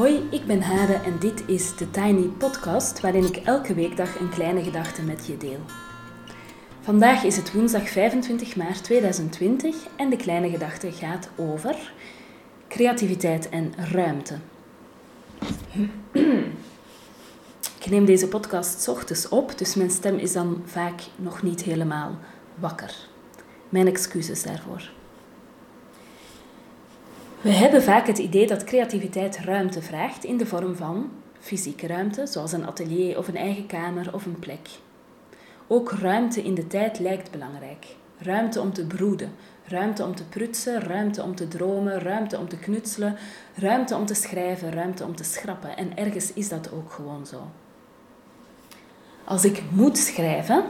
Hoi, ik ben Hade en dit is de Tiny Podcast waarin ik elke weekdag een kleine gedachte met je deel. Vandaag is het woensdag 25 maart 2020 en de kleine gedachte gaat over creativiteit en ruimte. Ik neem deze podcast ochtends op, dus mijn stem is dan vaak nog niet helemaal wakker. Mijn excuses daarvoor. We hebben vaak het idee dat creativiteit ruimte vraagt in de vorm van fysieke ruimte, zoals een atelier of een eigen kamer of een plek. Ook ruimte in de tijd lijkt belangrijk. Ruimte om te broeden, ruimte om te prutsen, ruimte om te dromen, ruimte om te knutselen, ruimte om te schrijven, ruimte om te schrappen. En ergens is dat ook gewoon zo. Als ik moet schrijven,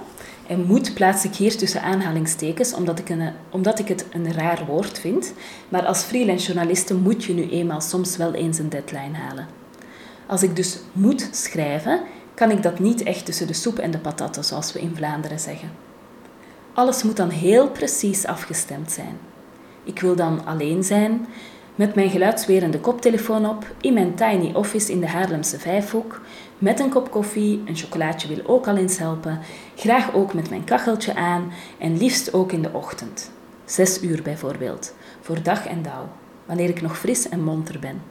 en moet plaats ik hier tussen aanhalingstekens, omdat ik, een, omdat ik het een raar woord vind, maar als freelance journaliste moet je nu eenmaal soms wel eens een deadline halen. Als ik dus moet schrijven, kan ik dat niet echt tussen de soep en de patatten, zoals we in Vlaanderen zeggen. Alles moet dan heel precies afgestemd zijn. Ik wil dan alleen zijn, met mijn geluidswerende koptelefoon op, in mijn tiny office in de Haarlemse Vijfhoek, met een kop koffie, een chocolaatje wil ook al eens helpen, graag ook met mijn kacheltje aan en liefst ook in de ochtend. Zes uur bijvoorbeeld, voor dag en dauw, wanneer ik nog fris en monter ben.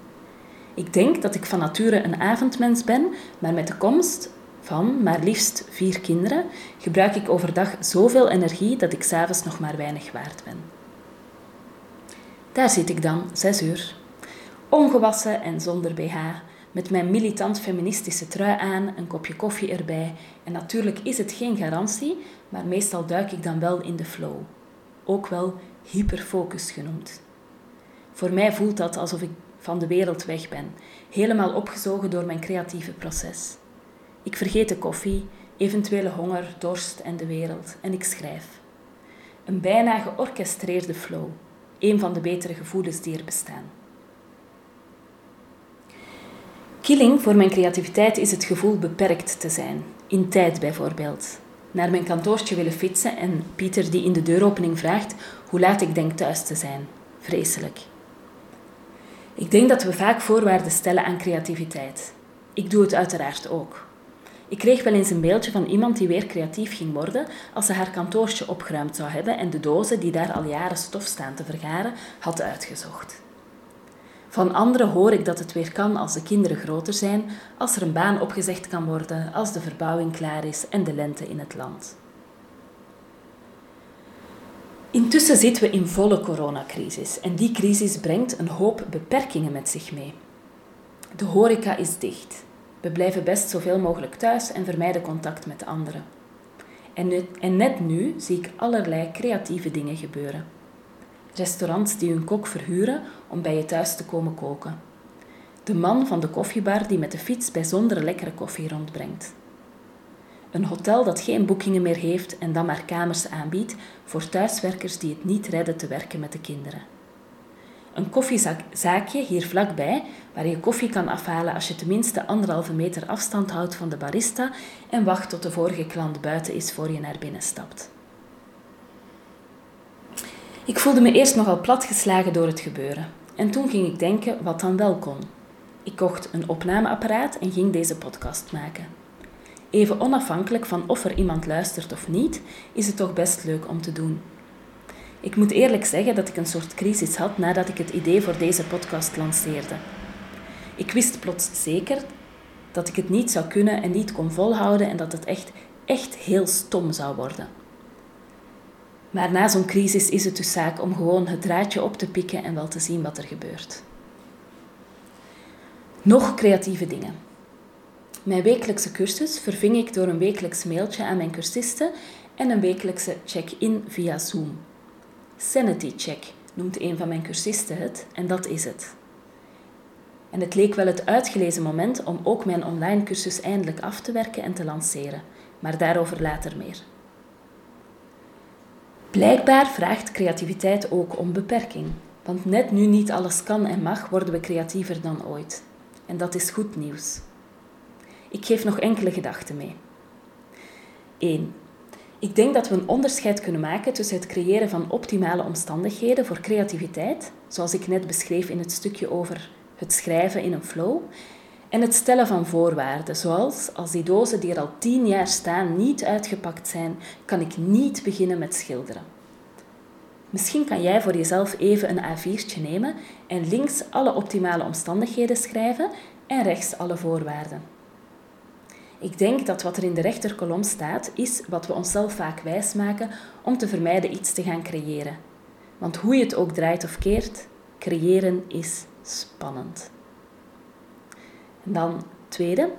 Ik denk dat ik van nature een avondmens ben, maar met de komst van maar liefst vier kinderen gebruik ik overdag zoveel energie dat ik s'avonds nog maar weinig waard ben. Daar zit ik dan, zes uur. Ongewassen en zonder BH, met mijn militant feministische trui aan, een kopje koffie erbij. En natuurlijk is het geen garantie, maar meestal duik ik dan wel in de flow. Ook wel hyperfocus genoemd. Voor mij voelt dat alsof ik van de wereld weg ben, helemaal opgezogen door mijn creatieve proces. Ik vergeet de koffie, eventuele honger, dorst en de wereld en ik schrijf. Een bijna georchestreerde flow een van de betere gevoelens die er bestaan. Killing voor mijn creativiteit is het gevoel beperkt te zijn, in tijd bijvoorbeeld. Naar mijn kantoortje willen fietsen en Pieter die in de deuropening vraagt hoe laat ik denk thuis te zijn. Vreselijk. Ik denk dat we vaak voorwaarden stellen aan creativiteit. Ik doe het uiteraard ook. Ik kreeg wel eens een beeldje van iemand die weer creatief ging worden als ze haar kantoortje opgeruimd zou hebben en de dozen die daar al jaren stof staan te vergaren had uitgezocht. Van anderen hoor ik dat het weer kan als de kinderen groter zijn, als er een baan opgezegd kan worden, als de verbouwing klaar is en de lente in het land. Intussen zitten we in volle coronacrisis en die crisis brengt een hoop beperkingen met zich mee. De horeca is dicht. We blijven best zoveel mogelijk thuis en vermijden contact met anderen. En, en net nu zie ik allerlei creatieve dingen gebeuren. Restaurants die hun kok verhuren om bij je thuis te komen koken. De man van de koffiebar die met de fiets bijzonder lekkere koffie rondbrengt. Een hotel dat geen boekingen meer heeft en dan maar kamers aanbiedt voor thuiswerkers die het niet redden te werken met de kinderen. Een koffiezaakje hier vlakbij, waar je koffie kan afhalen als je tenminste anderhalve meter afstand houdt van de barista en wacht tot de vorige klant buiten is voor je naar binnen stapt. Ik voelde me eerst nogal platgeslagen door het gebeuren. En toen ging ik denken wat dan wel kon. Ik kocht een opnameapparaat en ging deze podcast maken. Even onafhankelijk van of er iemand luistert of niet, is het toch best leuk om te doen. Ik moet eerlijk zeggen dat ik een soort crisis had nadat ik het idee voor deze podcast lanceerde. Ik wist plots zeker dat ik het niet zou kunnen en niet kon volhouden en dat het echt, echt heel stom zou worden. Maar na zo'n crisis is het dus zaak om gewoon het draadje op te pikken en wel te zien wat er gebeurt. Nog creatieve dingen. Mijn wekelijkse cursus verving ik door een wekelijks mailtje aan mijn cursisten en een wekelijkse check-in via Zoom. Sanity check noemt een van mijn cursisten het en dat is het. En het leek wel het uitgelezen moment om ook mijn online cursus eindelijk af te werken en te lanceren, maar daarover later meer. Blijkbaar vraagt creativiteit ook om beperking, want net nu niet alles kan en mag, worden we creatiever dan ooit. En dat is goed nieuws. Ik geef nog enkele gedachten mee. 1. Ik denk dat we een onderscheid kunnen maken tussen het creëren van optimale omstandigheden voor creativiteit, zoals ik net beschreef in het stukje over het schrijven in een flow en het stellen van voorwaarden, zoals als die dozen die er al tien jaar staan niet uitgepakt zijn, kan ik niet beginnen met schilderen. Misschien kan jij voor jezelf even een A4'tje nemen en links alle optimale omstandigheden schrijven en rechts alle voorwaarden. Ik denk dat wat er in de rechterkolom staat, is wat we onszelf vaak wijsmaken om te vermijden iets te gaan creëren. Want hoe je het ook draait of keert, creëren is spannend. En dan tweede.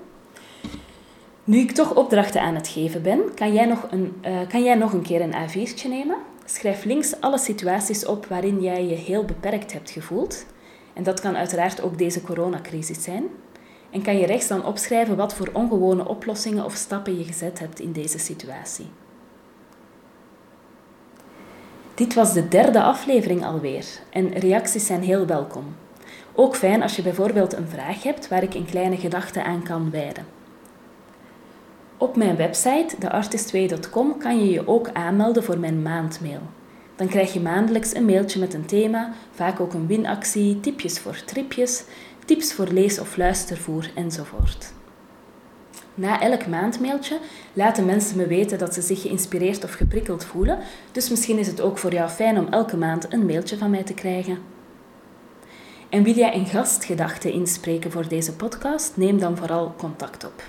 Nu ik toch opdrachten aan het geven ben, kan jij nog een, uh, kan jij nog een keer een A4'tje nemen? Schrijf links alle situaties op waarin jij je heel beperkt hebt gevoeld. En dat kan uiteraard ook deze coronacrisis zijn. En kan je rechts dan opschrijven wat voor ongewone oplossingen of stappen je gezet hebt in deze situatie. Dit was de derde aflevering alweer en reacties zijn heel welkom. Ook fijn als je bijvoorbeeld een vraag hebt waar ik een kleine gedachte aan kan wijden. Op mijn website, theartistway.com, kan je je ook aanmelden voor mijn maandmail. Dan krijg je maandelijks een mailtje met een thema, vaak ook een winactie, tipjes voor tripjes, tips voor lees- of luistervoer enzovoort. Na elk maandmailtje laten mensen me weten dat ze zich geïnspireerd of geprikkeld voelen, dus misschien is het ook voor jou fijn om elke maand een mailtje van mij te krijgen. En wil jij een gastgedachte inspreken voor deze podcast? Neem dan vooral contact op.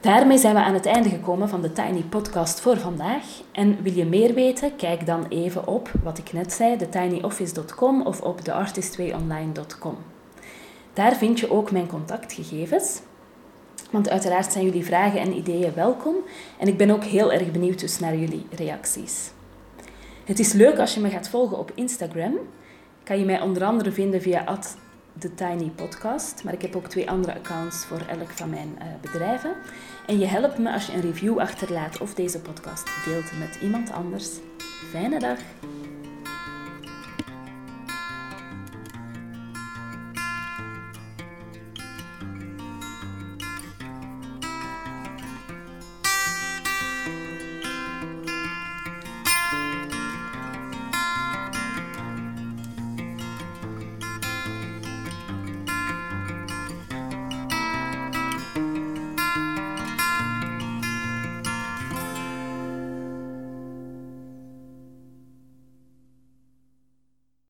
Daarmee zijn we aan het einde gekomen van de Tiny Podcast voor vandaag. En wil je meer weten? Kijk dan even op wat ik net zei, thetinyoffice.com of op theartistwayonline.com. Daar vind je ook mijn contactgegevens. Want uiteraard zijn jullie vragen en ideeën welkom. En ik ben ook heel erg benieuwd dus naar jullie reacties. Het is leuk als je me gaat volgen op Instagram. Kan je mij onder andere vinden via The Tiny Podcast. Maar ik heb ook twee andere accounts voor elk van mijn uh, bedrijven. En je helpt me als je een review achterlaat of deze podcast deelt met iemand anders. Fijne dag!